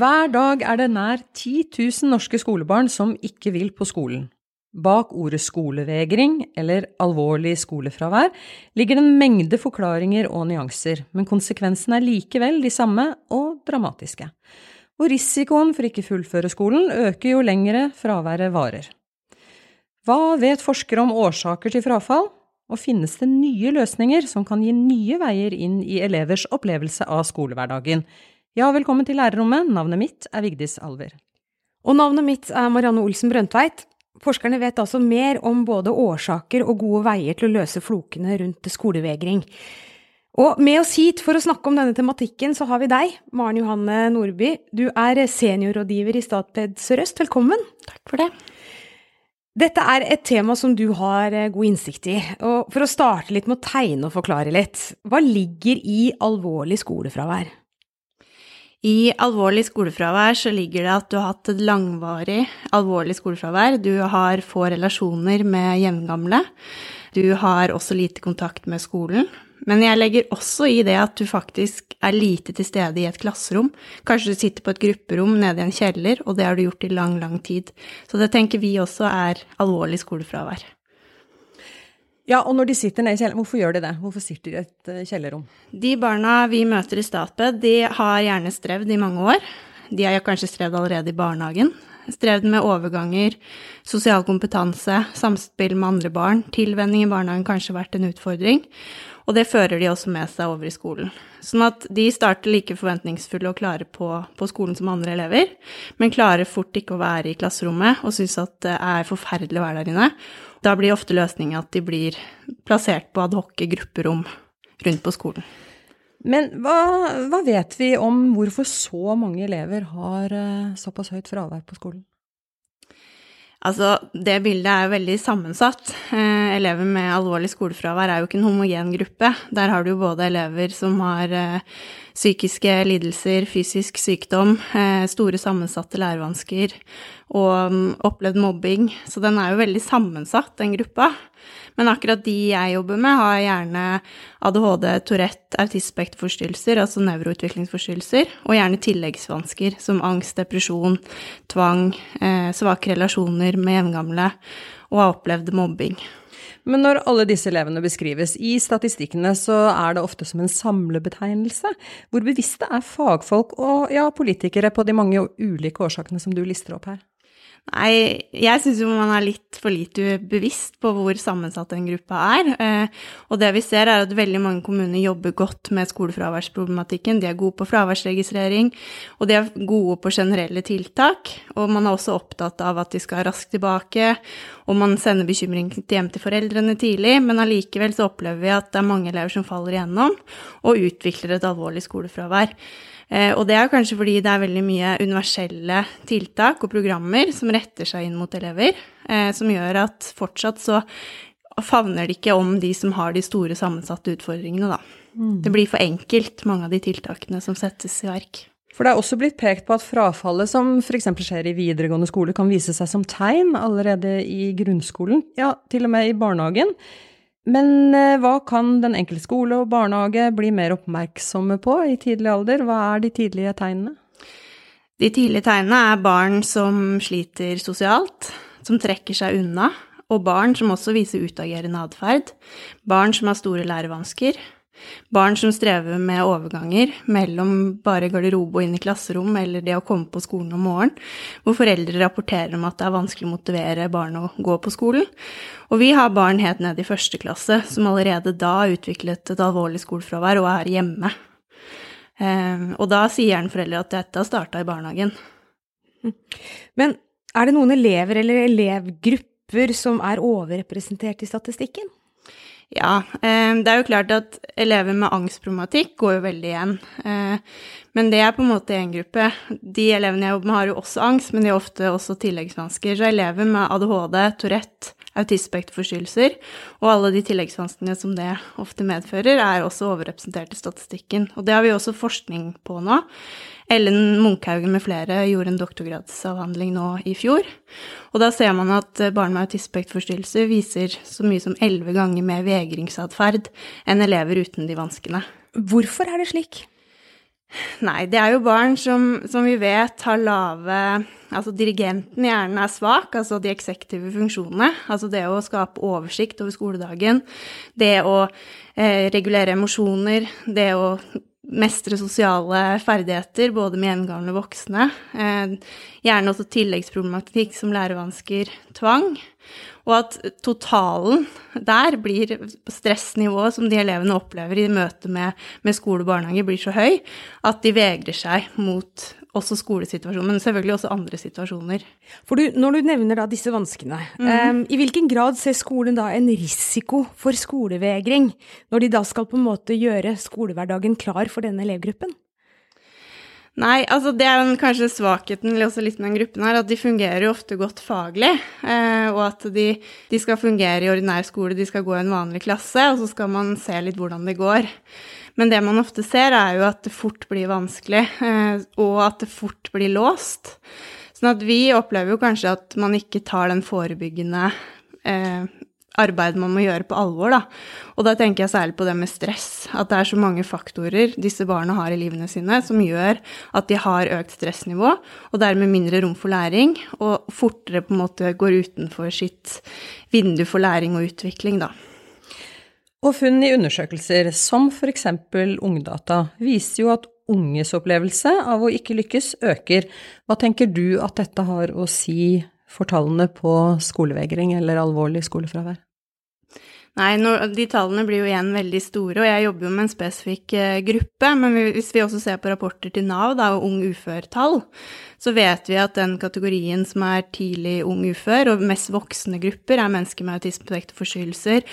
Hver dag er det nær 10 000 norske skolebarn som ikke vil på skolen. Bak ordet skolevegring, eller alvorlig skolefravær, ligger det en mengde forklaringer og nyanser, men konsekvensene er likevel de samme og dramatiske. Og risikoen for ikke fullføre skolen øker jo lengre fraværet varer. Hva vet forskere om årsaker til frafall, og finnes det nye løsninger som kan gi nye veier inn i elevers opplevelse av skolehverdagen? Ja, velkommen til lærerrommet, navnet mitt er Vigdis Alver. Og navnet mitt er Marianne Olsen Brøndtveit. Forskerne vet altså mer om både årsaker og gode veier til å løse flokene rundt skolevegring. Og med oss hit for å snakke om denne tematikken, så har vi deg, Maren Johanne Nordby. Du er seniorrådgiver i Statped Sør-Øst. Velkommen. Takk for det. Dette er et tema som du har eh, god innsikt i. Og for å starte litt med å tegne og forklare litt, hva ligger i alvorlig skolefravær? I alvorlig skolefravær så ligger det at du har hatt et langvarig alvorlig skolefravær. Du har få relasjoner med jevngamle. Du har også lite kontakt med skolen. Men jeg legger også i det at du faktisk er lite til stede i et klasserom. Kanskje du sitter på et grupperom nede i en kjeller, og det har du gjort i lang, lang tid. Så det tenker vi også er alvorlig skolefravær. Ja, og når de sitter nede i kjelleren, hvorfor gjør de det? Hvorfor sitter de i et eh, kjellerrom? De barna vi møter i Statped, de har gjerne strevd i mange år. De har kanskje strevd allerede i barnehagen. Strevd med overganger, sosial kompetanse, samspill med andre barn. Tilvenning i barnehagen kanskje vært en utfordring. Og det fører de også med seg over i skolen. Sånn at de starter like forventningsfulle og klare på, på skolen som andre elever, men klarer fort ikke å være i klasserommet og syns at det er forferdelig å være der inne. Da blir ofte løsningen at de blir plassert på adhoc grupperom rundt på skolen. Men hva, hva, vet vi om hvorfor så mange elever har eh, såpass høyt fravær på skolen? Altså, det bildet er veldig sammensatt. Eh, elever med alvorlig skolefravær er jo ikke en homogen gruppe. Der har du jo både elever som har eh, psykiske lidelser, fysisk sykdom, eh, store sammensatte lærevansker og um, opplevd mobbing. Så den er jo veldig sammensatt, den gruppa. Men akkurat de jeg jobber med, har gjerne ADHD, Tourette, autismespekterforstyrrelser, altså nevroutviklingsforstyrrelser, og gjerne tilleggsvansker som angst, depresjon, tvang, eh, svake relasjoner med jevngamle og har opplevd mobbing. Men når alle disse elevene beskrives i statistikkene, så er det ofte som en samlebetegnelse. Hvor bevisste er fagfolk og ja, politikere på de mange ulike årsakene som du lister opp her? Nei, jeg syns jo man er litt for lite bevisst på hvor sammensatt den gruppa er. Eh, og det vi ser, er at veldig mange kommuner jobber godt med skolefraværsproblematikken. De er gode på fraværsregistrering, og de er gode på generelle tiltak. Og man er også opptatt av at de skal raskt tilbake, og man sender bekymring hjem til foreldrene tidlig. Men allikevel så opplever vi at det er mange elever som faller igjennom og utvikler et alvorlig skolefravær. Eh, og det er kanskje fordi det er veldig mye universelle tiltak og programmer som retter seg inn mot elever, eh, som gjør at fortsatt så favner det ikke om de som har de store sammensatte utfordringene, da. Mm. Det blir for enkelt, mange av de tiltakene som settes i verk. For det er også blitt pekt på at frafallet som f.eks. skjer i videregående skole, kan vise seg som tegn allerede i grunnskolen, ja, til og med i barnehagen. Men eh, hva kan den enkelte skole og barnehage bli mer oppmerksomme på i tidlig alder? Hva er de tidlige tegnene? De tidlige tegnene er barn som sliter sosialt, som trekker seg unna, og barn som også viser utagerende atferd, barn som har store lærevansker, Barn som strever med overganger mellom bare garderobe og inn i klasserom, eller det å komme på skolen om morgenen, hvor foreldre rapporterer om at det er vanskelig å motivere barn å gå på skolen. Og vi har barn helt ned i første klasse som allerede da har utviklet et alvorlig skolefravær og er hjemme. Ehm, og da sier gjerne foreldre at dette har starta i barnehagen. Men er det noen elever eller elevgrupper som er overrepresentert i statistikken? Ja, eh, det er jo klart at elever med angstproblematikk går jo veldig igjen. Men det er på en måte én gruppe. De elevene jeg jobber med, har jo også angst, men de har ofte også tilleggsvansker. Så elever med ADHD, Tourette, autismespekterforstyrrelser og alle de tilleggsvanskene som det ofte medfører, er også overrepresentert i statistikken. Og det har vi også forskning på nå. Ellen Munkhaugen med flere gjorde en doktorgradsavhandling nå i fjor. Og da ser man at barn med autismespekterforstyrrelser viser så mye som elleve ganger mer vegringsatferd enn elever uten de vanskene. Hvorfor er det slik? Nei, det er jo barn som, som vi vet har lave Altså dirigenten i hjernen er svak, altså de eksektive funksjonene. Altså det å skape oversikt over skoledagen, det å eh, regulere emosjoner, det å mestre sosiale ferdigheter, både med jevngamle voksne. Eh, gjerne også tilleggsproblematikk som lærevansker, tvang. Og at totalen der blir stressnivået som de elevene opplever i møte med, med skole og barnehage, blir så høy at de vegrer seg mot også skolesituasjonen, men selvfølgelig også andre situasjoner. For du, Når du nevner da disse vanskene, mm. um, i hvilken grad ser skolen da en risiko for skolevegring, når de da skal på en måte gjøre skolehverdagen klar for denne elevgruppen? Nei, altså det er kanskje svakheten også litt med den gruppen her, at de fungerer jo ofte godt faglig. Eh, og at de, de, skal fungere i ordinær skole, de skal gå i en vanlig klasse, og så skal man se litt hvordan det går. Men det man ofte ser, er jo at det fort blir vanskelig, eh, og at det fort blir låst. Sånn at vi opplever jo kanskje at man ikke tar den forebyggende eh, arbeidet man må gjøre på alvor, da. Og da tenker jeg særlig på det med stress. At det er så mange faktorer disse barna har i livene sine som gjør at de har økt stressnivå, og dermed mindre rom for læring, og fortere på en måte går utenfor sitt vindu for læring og utvikling, da. Og funn i undersøkelser, som f.eks. Ungdata, viser jo at unges opplevelse av å ikke lykkes øker. Hva tenker du at dette har å si for tallene på skolevegring eller alvorlig skolefravær? Nei, når, de tallene blir jo igjen veldig store, og jeg jobber jo med en spesifikk eh, gruppe. Men hvis vi også ser på rapporter til Nav da, og ung ufør-tall, så vet vi at den kategorien som er tidlig ung ufør, og mest voksne grupper, er mennesker med autismespekterforstyrrelser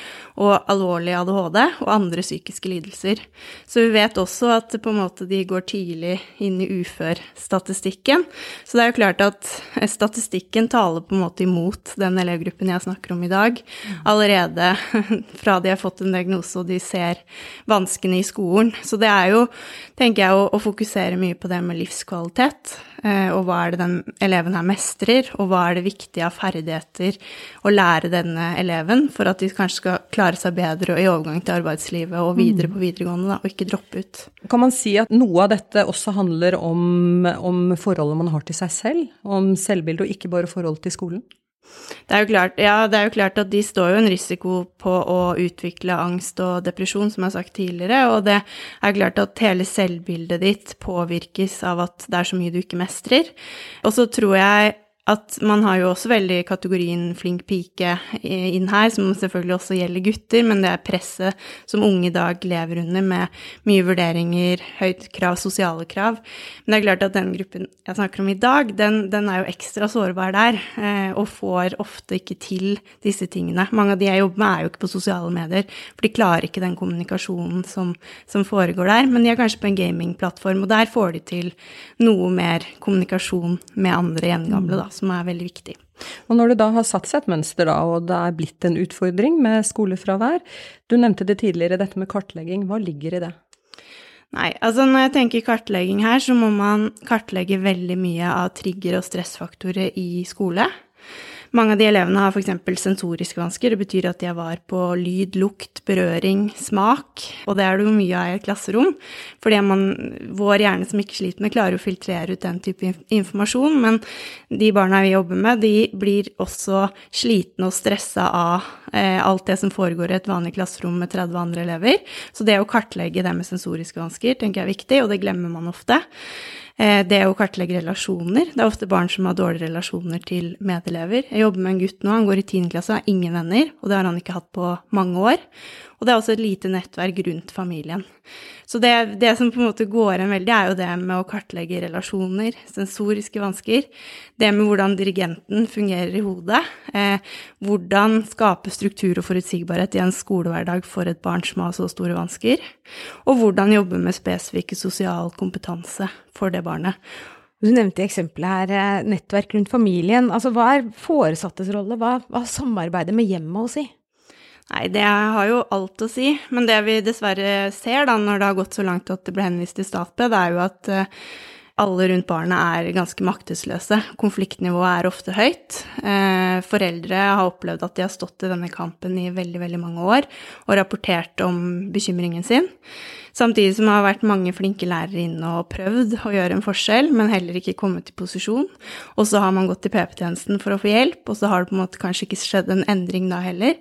og alvorlig ADHD og andre psykiske lidelser. Så vi vet også at på en måte de går tidlig inn i uførstatistikken. Så det er jo klart at statistikken taler på en måte imot den elevgruppen jeg snakker om i dag, allerede fra de har fått en diagnose og de ser vanskene i skolen. Så det er jo, tenker jeg, å, å fokusere mye på det med livskvalitet. Eh, og hva er det den eleven her mestrer, og hva er det viktige av ferdigheter å lære denne eleven for at de kanskje skal klare seg bedre i overgang til arbeidslivet og videre mm. på videregående, da, og ikke droppe ut. Kan man si at noe av dette også handler om, om forholdet man har til seg selv, om selvbildet, og ikke bare forholdet til skolen? Det er, klart, ja, det er jo klart at de står jo en risiko på å utvikle angst og depresjon, som jeg har sagt tidligere, og det er klart at hele selvbildet ditt påvirkes av at det er så mye du ikke mestrer. Og så tror jeg at man har jo også veldig kategorien flink pike inn her, som selvfølgelig også gjelder gutter, men det er presset som unge i dag lever under med mye vurderinger, høyt krav, sosiale krav. Men det er klart at den gruppen jeg snakker om i dag, den, den er jo ekstra sårbar der, eh, og får ofte ikke til disse tingene. Mange av de jeg jobber med, er jo ikke på sosiale medier, for de klarer ikke den kommunikasjonen som, som foregår der. Men de er kanskje på en gamingplattform, og der får de til noe mer kommunikasjon med andre gjengamle, da som er veldig viktig. Og når det da har satt seg et mønster, da, og det er blitt en utfordring med skolefravær, du nevnte det tidligere, dette med kartlegging, hva ligger i det? Nei, altså når jeg tenker kartlegging her, så må man kartlegge veldig mye av trigger- og stressfaktorer i skole. Mange av de elevene har f.eks. sensoriske vansker. Det betyr at de var på lyd, lukt, berøring, smak. Og det er det jo mye av i et klasserom. Man, vår hjerne som ikke sliter med, klarer å filtrere ut den type informasjon. Men de barna vi jobber med, de blir også slitne og stressa av eh, alt det som foregår i et vanlig klasserom med 30 andre elever. Så det å kartlegge det med sensoriske vansker tenker jeg er viktig, og det glemmer man ofte. Eh, er å kartlegge relasjoner. Det er ofte barn som har dårlige relasjoner til medelever. Jeg jobber med en gutt nå, han går i 10. klasse og har ingen venner, og det har han ikke hatt på mange år. Og det er også et lite nettverk rundt familien. Så det, det, som på en måte går igjen veldig, er jo det med å kartlegge relasjoner, sensoriske vansker. Det med hvordan dirigenten fungerer i hodet. Eh, hvordan skape struktur og forutsigbarhet i en skolehverdag for et barn som har så store vansker. Og hvordan jobbe med spesifikke sosial kompetanse for det barnet. Du nevnte i eksempelet her eh, nettverk rundt familien. Altså, hva er foresattes rolle? Hva hva samarbeidet med hjemmet å si? Nei, det har jo alt å si. Men det vi dessverre ser da, når det har gått så langt at det ble henvist til Statped, er jo at eh, alle rundt barnet er ganske maktesløse. Konfliktnivået er ofte høyt. Eh, foreldre har opplevd at de har stått i denne kampen i veldig, veldig mange år og rapportert om bekymringen sin. Samtidig som det har vært mange flinke lærere inne og prøvd å gjøre en forskjell, men heller ikke kommet i posisjon. Og så har man gått til PP-tjenesten for å få hjelp, og så har det på en måte kanskje ikke skjedd en endring da heller.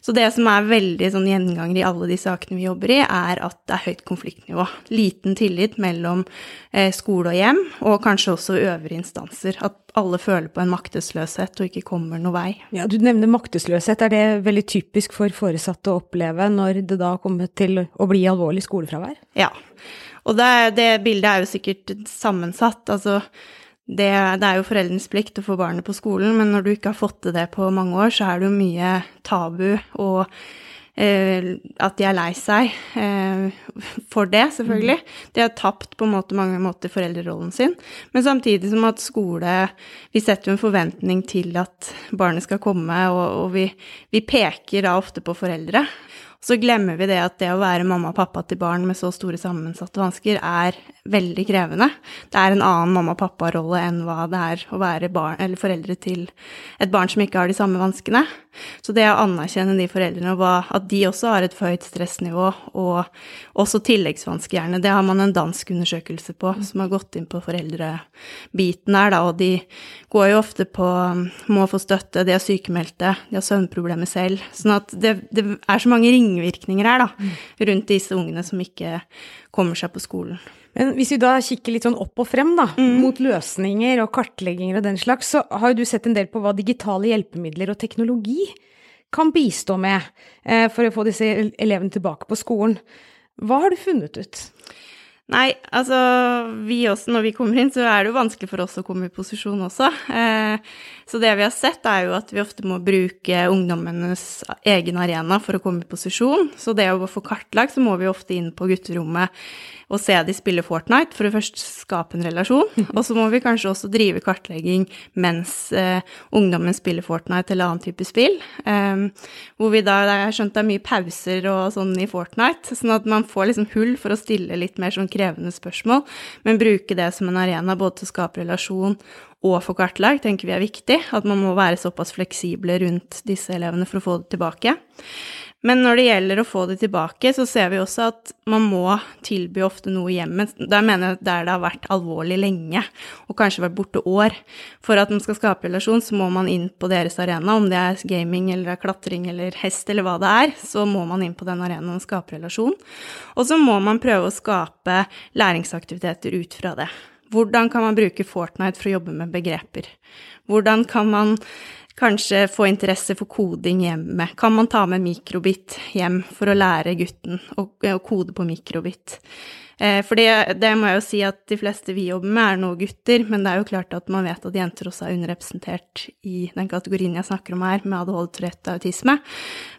Så det som er veldig sånn gjenganger i alle de sakene vi jobber i, er at det er høyt konfliktnivå. Liten tillit mellom eh, skole og hjem, og kanskje også øvrige instanser. At alle føler på en maktesløshet og ikke kommer noe vei. Ja, Du nevner maktesløshet. Er det veldig typisk for foresatte å oppleve når det da kommer til å bli alvorlig skolefravær? Ja. Og det, det bildet er jo sikkert sammensatt. Altså det, det, er jo foreldrenes plikt å få barnet på skolen, men når du ikke har fått til det på mange år, så er det jo mye tabu og eh, at de er lei seg eh, for det, selvfølgelig. Mm. De har tapt på måte mange måter foreldrerollen sin. Men samtidig som at skole Vi setter jo en forventning til at barnet skal komme, og, og vi, vi peker da ofte på foreldre. Så glemmer vi det at det å være mamma og pappa til barn med så store sammensatte vansker er veldig krevende. Det er en annen mamma og pappa-rolle enn hva det er å være barn, foreldre til et barn som ikke har de samme vanskene. Så det å anerkjenne de foreldrene, og at de også har et for høyt stressnivå, og også tilleggsvansker gjerne, det har man en dansk undersøkelse på som har gått inn på foreldrebiten her, da, og de går jo ofte på må få støtte, de er sykemeldte, de har søvnproblemer selv. Sånn at det, det er så mange ringvirkninger her, da, rundt disse ungene som ikke kommer seg på skolen. Men hvis vi da kikker litt sånn opp og frem, da, mm. mot løsninger og kartlegginger og den slags, så har jo du sett en del på hva digitale hjelpemidler og teknologi kan bistå med eh, for å få disse elevene tilbake på skolen. Hva har du funnet ut? Nei, altså vi også, når vi kommer inn, så er det jo vanskelig for oss å komme i posisjon også. Eh, så det vi har sett, er jo at vi ofte må bruke ungdommenes egen arena for å komme i posisjon. Så det å få kartlagt, så må vi ofte inn på gutterommet og se de spille Fortnite for å først skape en relasjon. Og så må vi kanskje også drive kartlegging mens eh, ungdommen spiller Fortnite eller annen type spill. Eh, hvor vi da Jeg har skjønt det er mye pauser og sånn i Fortnite, sånn at man får liksom hull for å stille litt mer sånn krevende spørsmål, men bruke det som en arena både til å skape relasjon og få kartlagt, tenker vi er viktig. At man må være såpass fleksible rundt disse elevene for å få det tilbake. Men når det gjelder å få det tilbake, så ser vi også at man må tilby ofte noe i hjemmet. Der mener jeg der det har vært alvorlig lenge, og kanskje vært borte år. For at man skal skape relasjon, så må man inn på deres arena. Om det er gaming eller er klatring eller hest eller hva det er, så må man inn på den arenaen og skape relasjon. Og så må man prøve å skape læringsaktiviteter ut fra det. Hvordan kan man bruke Fortnite for å jobbe med begreper? Hvordan kan man Kanskje få interesse for koding hjemme. Kan man ta med mikrobit hjem for å lære gutten å, kode på mikrobit? Eh, for det, det, må jeg jo si at de fleste vi jobber med, er nå gutter, men det er jo klart at man vet at jenter også er underrepresentert i den kategorien jeg snakker om her, med ADHD, Tourette og autisme.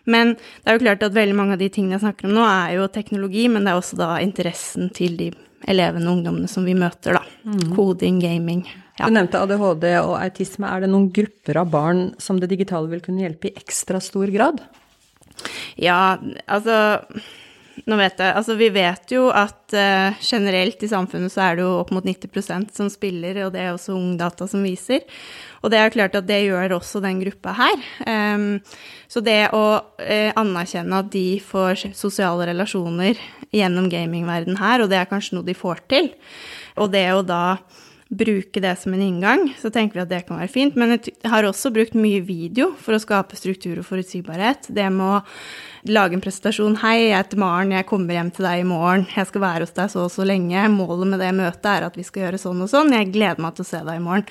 Men det er jo klart at veldig mange av de tingene jeg snakker om nå, er jo teknologi, men det er også da interessen til de elevene og ungdommene som vi møter, da. Mm. Koding, gaming. Ja. Du nevnte ADHD og autisme. Er det noen grupper av barn som det digitale vil kunne hjelpe i ekstra stor grad? Ja, altså Nå vet jeg Altså, vi vet jo at uh, generelt i samfunnet så er det jo opp mot 90% som spiller, og det er også Ungdata som viser. Og det er klart at det gjør også den gruppa her. Um, så det å uh, anerkjenne at de får sosiale relasjoner gjennom gamingverden her, og det er kanskje noe de får til, og det å da bruke det som en inngang, så tenker vi at det kan være fint. Men jeg har også brukt mye video for å skape struktur og forutsigbarhet. Det med å lage en presentasjon. 'Hei, jeg heter Maren, jeg kommer hjem til deg i morgen. Jeg skal være hos deg så og så lenge. Målet med det møtet er at vi skal gjøre sånn og sånn. Jeg gleder meg til å se deg i morgen.'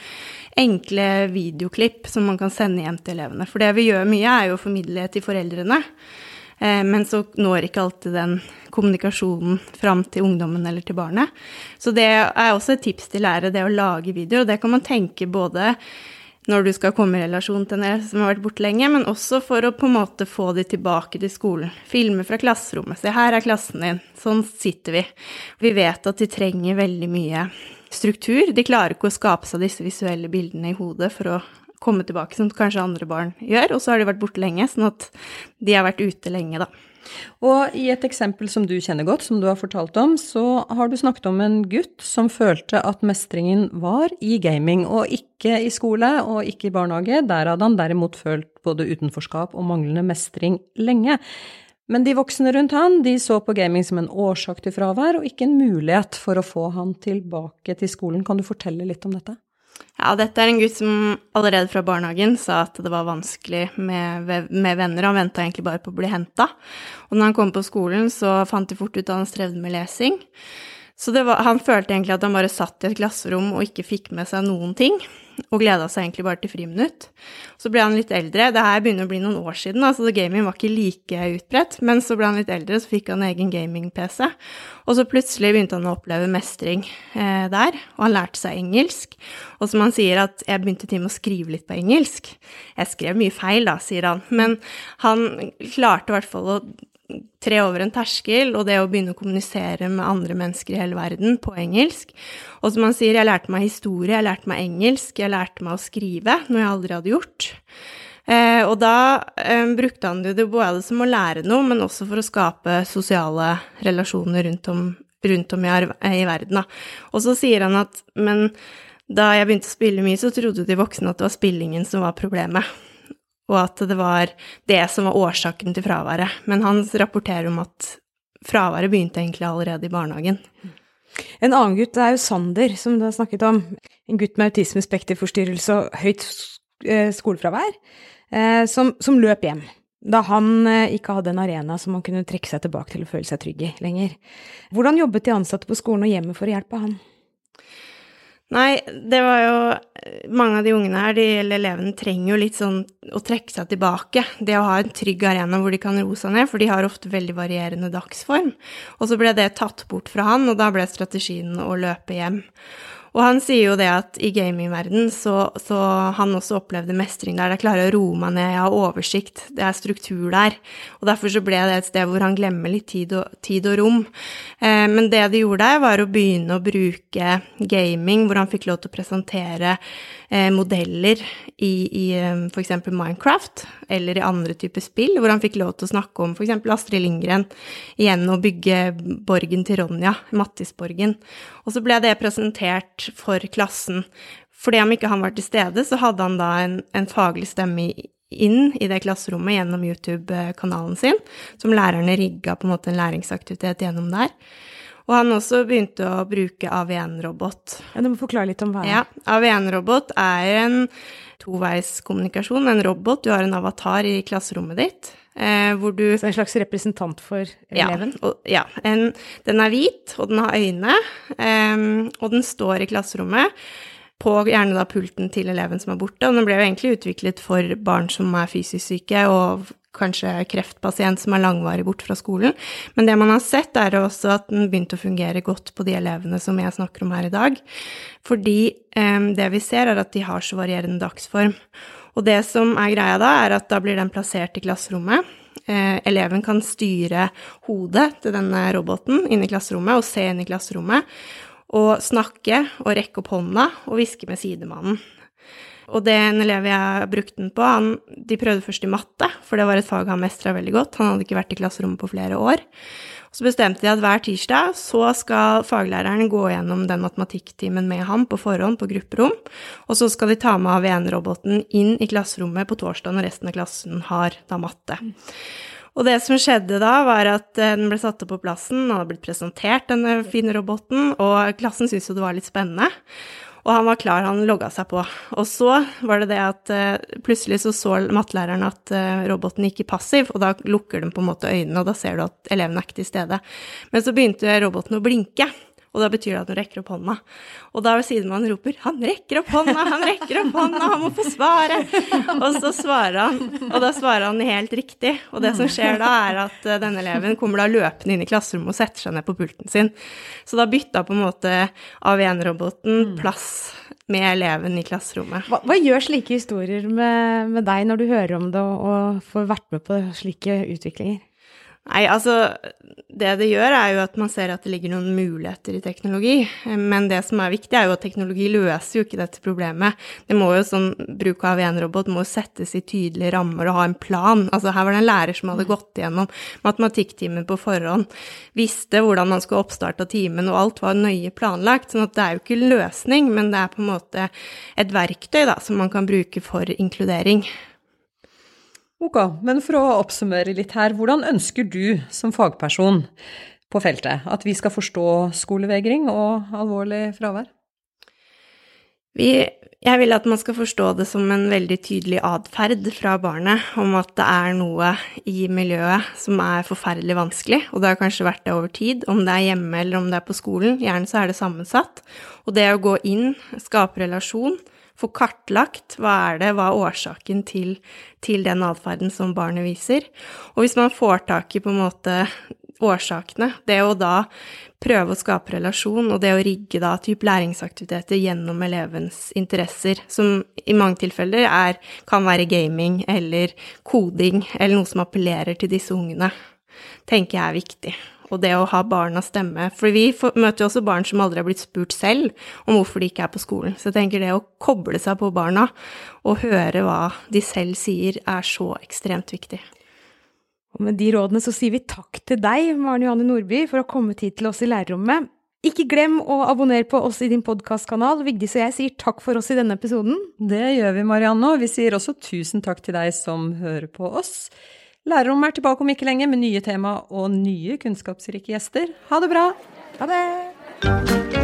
Enkle videoklipp som man kan sende hjem til elevene. For det vi gjør mye, er jo å formidle til foreldrene. Eh, men så når ikke alltid den kommunikasjonen fram til ungdommen eller til barnet. Så det er også et tips til lærere, det å lage videoer. Og det kan man tenke både når du skal komme i relasjon til en som har vært borte lenge, men også for å på en måte få de tilbake til skolen. Filme fra klasserommet. Se, her er klassen din. Sånn sitter vi. Vi vet at de trenger veldig mye struktur. De klarer ikke å skape seg disse visuelle bildene i hodet for å komme tilbake, som kanskje andre barn gjør. Og så har de vært borte lenge, sånn at de har vært ute lenge, da. Og i et eksempel som du kjenner godt, som du har fortalt om, så har du snakket om en gutt som følte at mestringen var i gaming, og ikke i skole og ikke i barnehage. Der hadde han derimot følt både utenforskap og manglende mestring lenge. Men de voksne rundt han de så på gaming som en årsak til fravær, og ikke en mulighet for å få han tilbake til skolen. Kan du fortelle litt om dette? Ja, dette er en gutt som allerede fra barnehagen sa at det var vanskelig med, med venner. Han venta egentlig bare på å bli henta. Og når han kom på skolen, så fant de fort ut at han strevde med lesing. Så var, han følte egentlig at han bare satt i et klasserom og ikke fikk med seg noen ting og gleda seg egentlig bare til friminutt. Så ble han litt eldre. Det her begynner å bli noen år siden, altså gaming var ikke like utbredt. Men så ble han litt eldre, så fikk han egen gaming-PC. Og så plutselig begynte han å oppleve mestring eh, der, og han lærte seg engelsk. Og som han sier, at jeg begynte til med å skrive litt på engelsk. Jeg skrev mye feil, da, sier han, men han klarte i hvert fall å tre over en terskel, og det å begynne å kommunisere med andre mennesker i hele verden på engelsk. Og som han sier, jeg lærte meg historie, jeg lærte meg engelsk, jeg lærte meg å skrive, noe jeg aldri hadde gjort. Eh, og da eh, brukte han det både som å lære noe, men også for å skape sosiale relasjoner rundt om, rundt om i, i, verden. Da. Og så sier han at men da jeg begynte å spille mye, så trodde de voksne at det var spillingen som var problemet og at det var det som var årsaken til fraværet. Men han rapporterer om at fraværet begynte egentlig allerede i barnehagen. En annen gutt er jo Sander, som du har snakket om. En gutt med autismespekterforstyrrelse og høyt eh, skolefravær, eh, som, som, løp hjem. Da han eh, ikke hadde en arena som han kunne trekke seg tilbake til å føle seg trygg i lenger. Hvordan jobbet de ansatte på skolen og hjemmet for å hjelpe han? Nei, det var jo Mange av de ungene her, de eller elevene, trenger jo litt sånn å trekke seg tilbake. Det å ha en trygg arena hvor de kan roe seg ned, for de har ofte veldig varierende dagsform. Og så ble det tatt bort fra han, og da ble strategien å løpe hjem. Og han sier jo det at i gamingverden så, så han også opplevde mestring der. Jeg klarer å roe meg ned, jeg har oversikt, det er struktur der. Og derfor så ble det et sted hvor han glemmer litt tid og, tid og rom. Eh, men det de gjorde der, var å begynne å bruke gaming, hvor han fikk lov til å presentere eh, modeller i, i eh, f.eks. Minecraft, eller i andre typer spill, hvor han fikk lov til å snakke om f.eks. Astrid Lindgren, igjen å bygge borgen til Ronja, Mattisborgen. Og så ble det presentert for klassen. Fordi om ikke han var til stede, så hadde han da en, en faglig stemme inn i det klasserommet gjennom YouTube-kanalen sin, som lærerne rigga på en måte en læringsaktivitet gjennom der. Og han også begynte å bruke AV1-robot. Ja, Du må forklare litt om hva det er. Ja, AV1-robot er en toveiskommunikasjon, en robot. Du har en avatar i klasserommet ditt. Eh, hvor du Så en slags representant for eleven? Ja. Og, ja en, den er hvit, og den har øyne, eh, og den står i klasserommet. På gjerne da pulten til eleven som er borte. Og den ble jo egentlig utviklet for barn som er fysisk syke, og kanskje kreftpasient som er langvarig borte fra skolen. Men det man har sett, er også at den begynte å fungere godt på de elevene som jeg snakker om her i dag. Fordi eh, det vi ser, er at de har så varierende dagsform. Og det som er greia da, er at da blir den plassert i klasserommet. Eh, eleven kan styre hodet til denne roboten inn i klasserommet og se inn i klasserommet. Og snakke og rekke opp hånda og hviske med sidemannen. Og det en elev jeg brukte den på, han, de prøvde først i matte, for det var et fag han mestra veldig godt. Han hadde ikke vært i klasserommet på flere år. Så bestemte de at hver tirsdag så skal faglæreren gå gjennom den matematikktimen med ham på forhånd på grupperom, og så skal de ta med AV1-roboten inn i klasserommet på torsdag når resten av klassen har da matte. Og det som skjedde da, var at eh, den ble satt opp på plassen, den hadde blitt presentert, denne fine roboten, og klassen syntes jo det var litt spennende. Og han var klar, han logga seg på. Og så var det det at uh, plutselig så så mattelæreren at uh, roboten gikk i passiv, og da lukker den på en måte øynene, og da ser du at eleven er ikke til stede. Men så begynte roboten å blinke. Og da betyr det at hun rekker opp hånda. Og da ved sidemannen roper 'Han rekker opp hånda! Han rekker opp hånda! Han må få svare!' Og så svarer han, og da svarer han helt riktig. Og det som skjer da, er at eh, denne eleven kommer da løpende inn i klasserommet og setter seg ned på pulten sin. Så da bytta på en måte AV1-roboten mm. plass med eleven i klasserommet. Hva, hva gjør slike historier med, med, deg når du hører om det og, og får vært med på slike utviklinger? Nei, altså Det det gjør, er jo at man ser at det ligger noen muligheter i teknologi. Men det som er viktig, er jo at teknologi løser jo ikke dette problemet. Det må jo sånn, Bruk av en robot må jo settes i tydelige rammer og ha en plan. Altså Her var det en lærer som hadde gått gjennom matematikktimen på forhånd. Visste hvordan man skulle oppstarte timen, og alt var nøye planlagt. sånn at det er jo ikke løsning, men det er på en måte et verktøy da, som man kan bruke for inkludering. Ok, men for å oppsummere litt her, hvordan ønsker du som fagperson på feltet at vi skal forstå skolevegring og alvorlig fravær? Vi, jeg vil at man skal forstå det som en veldig tydelig atferd fra barnet om at det er noe i miljøet som er forferdelig vanskelig, og det har kanskje vært det over tid, om det er hjemme eller om det er på skolen. Gjerne så er det sammensatt. Og det å gå inn, skape relasjon, få kartlagt hva er det, hva er årsaken til, til den atferden som barnet viser. Og hvis man får tak i på en måte årsakene, det å da prøve å skape relasjon, og det å rigge da type læringsaktiviteter gjennom elevens interesser, som i mange tilfeller er, kan være gaming eller koding, eller noe som appellerer til disse ungene, tenker jeg er viktig og det å ha barnas stemme. For vi møter jo også barn som aldri har blitt spurt selv om hvorfor de ikke er på skolen. Så jeg tenker det å koble seg på barna og høre hva de selv sier, er så ekstremt viktig. Og med de rådene så sier vi takk til deg, Maren Johanne Nordby, for å ha kommet hit til oss i lærerrommet. Ikke glem å abonnere på oss i din podkastkanal. Vigdis og jeg sier takk for oss i denne episoden. Det gjør vi, Marianne, og vi sier også tusen takk til deg som hører på oss. Lærerrommet er tilbake om ikke lenge med nye tema og nye kunnskapsrike gjester. Ha det bra! Ha det!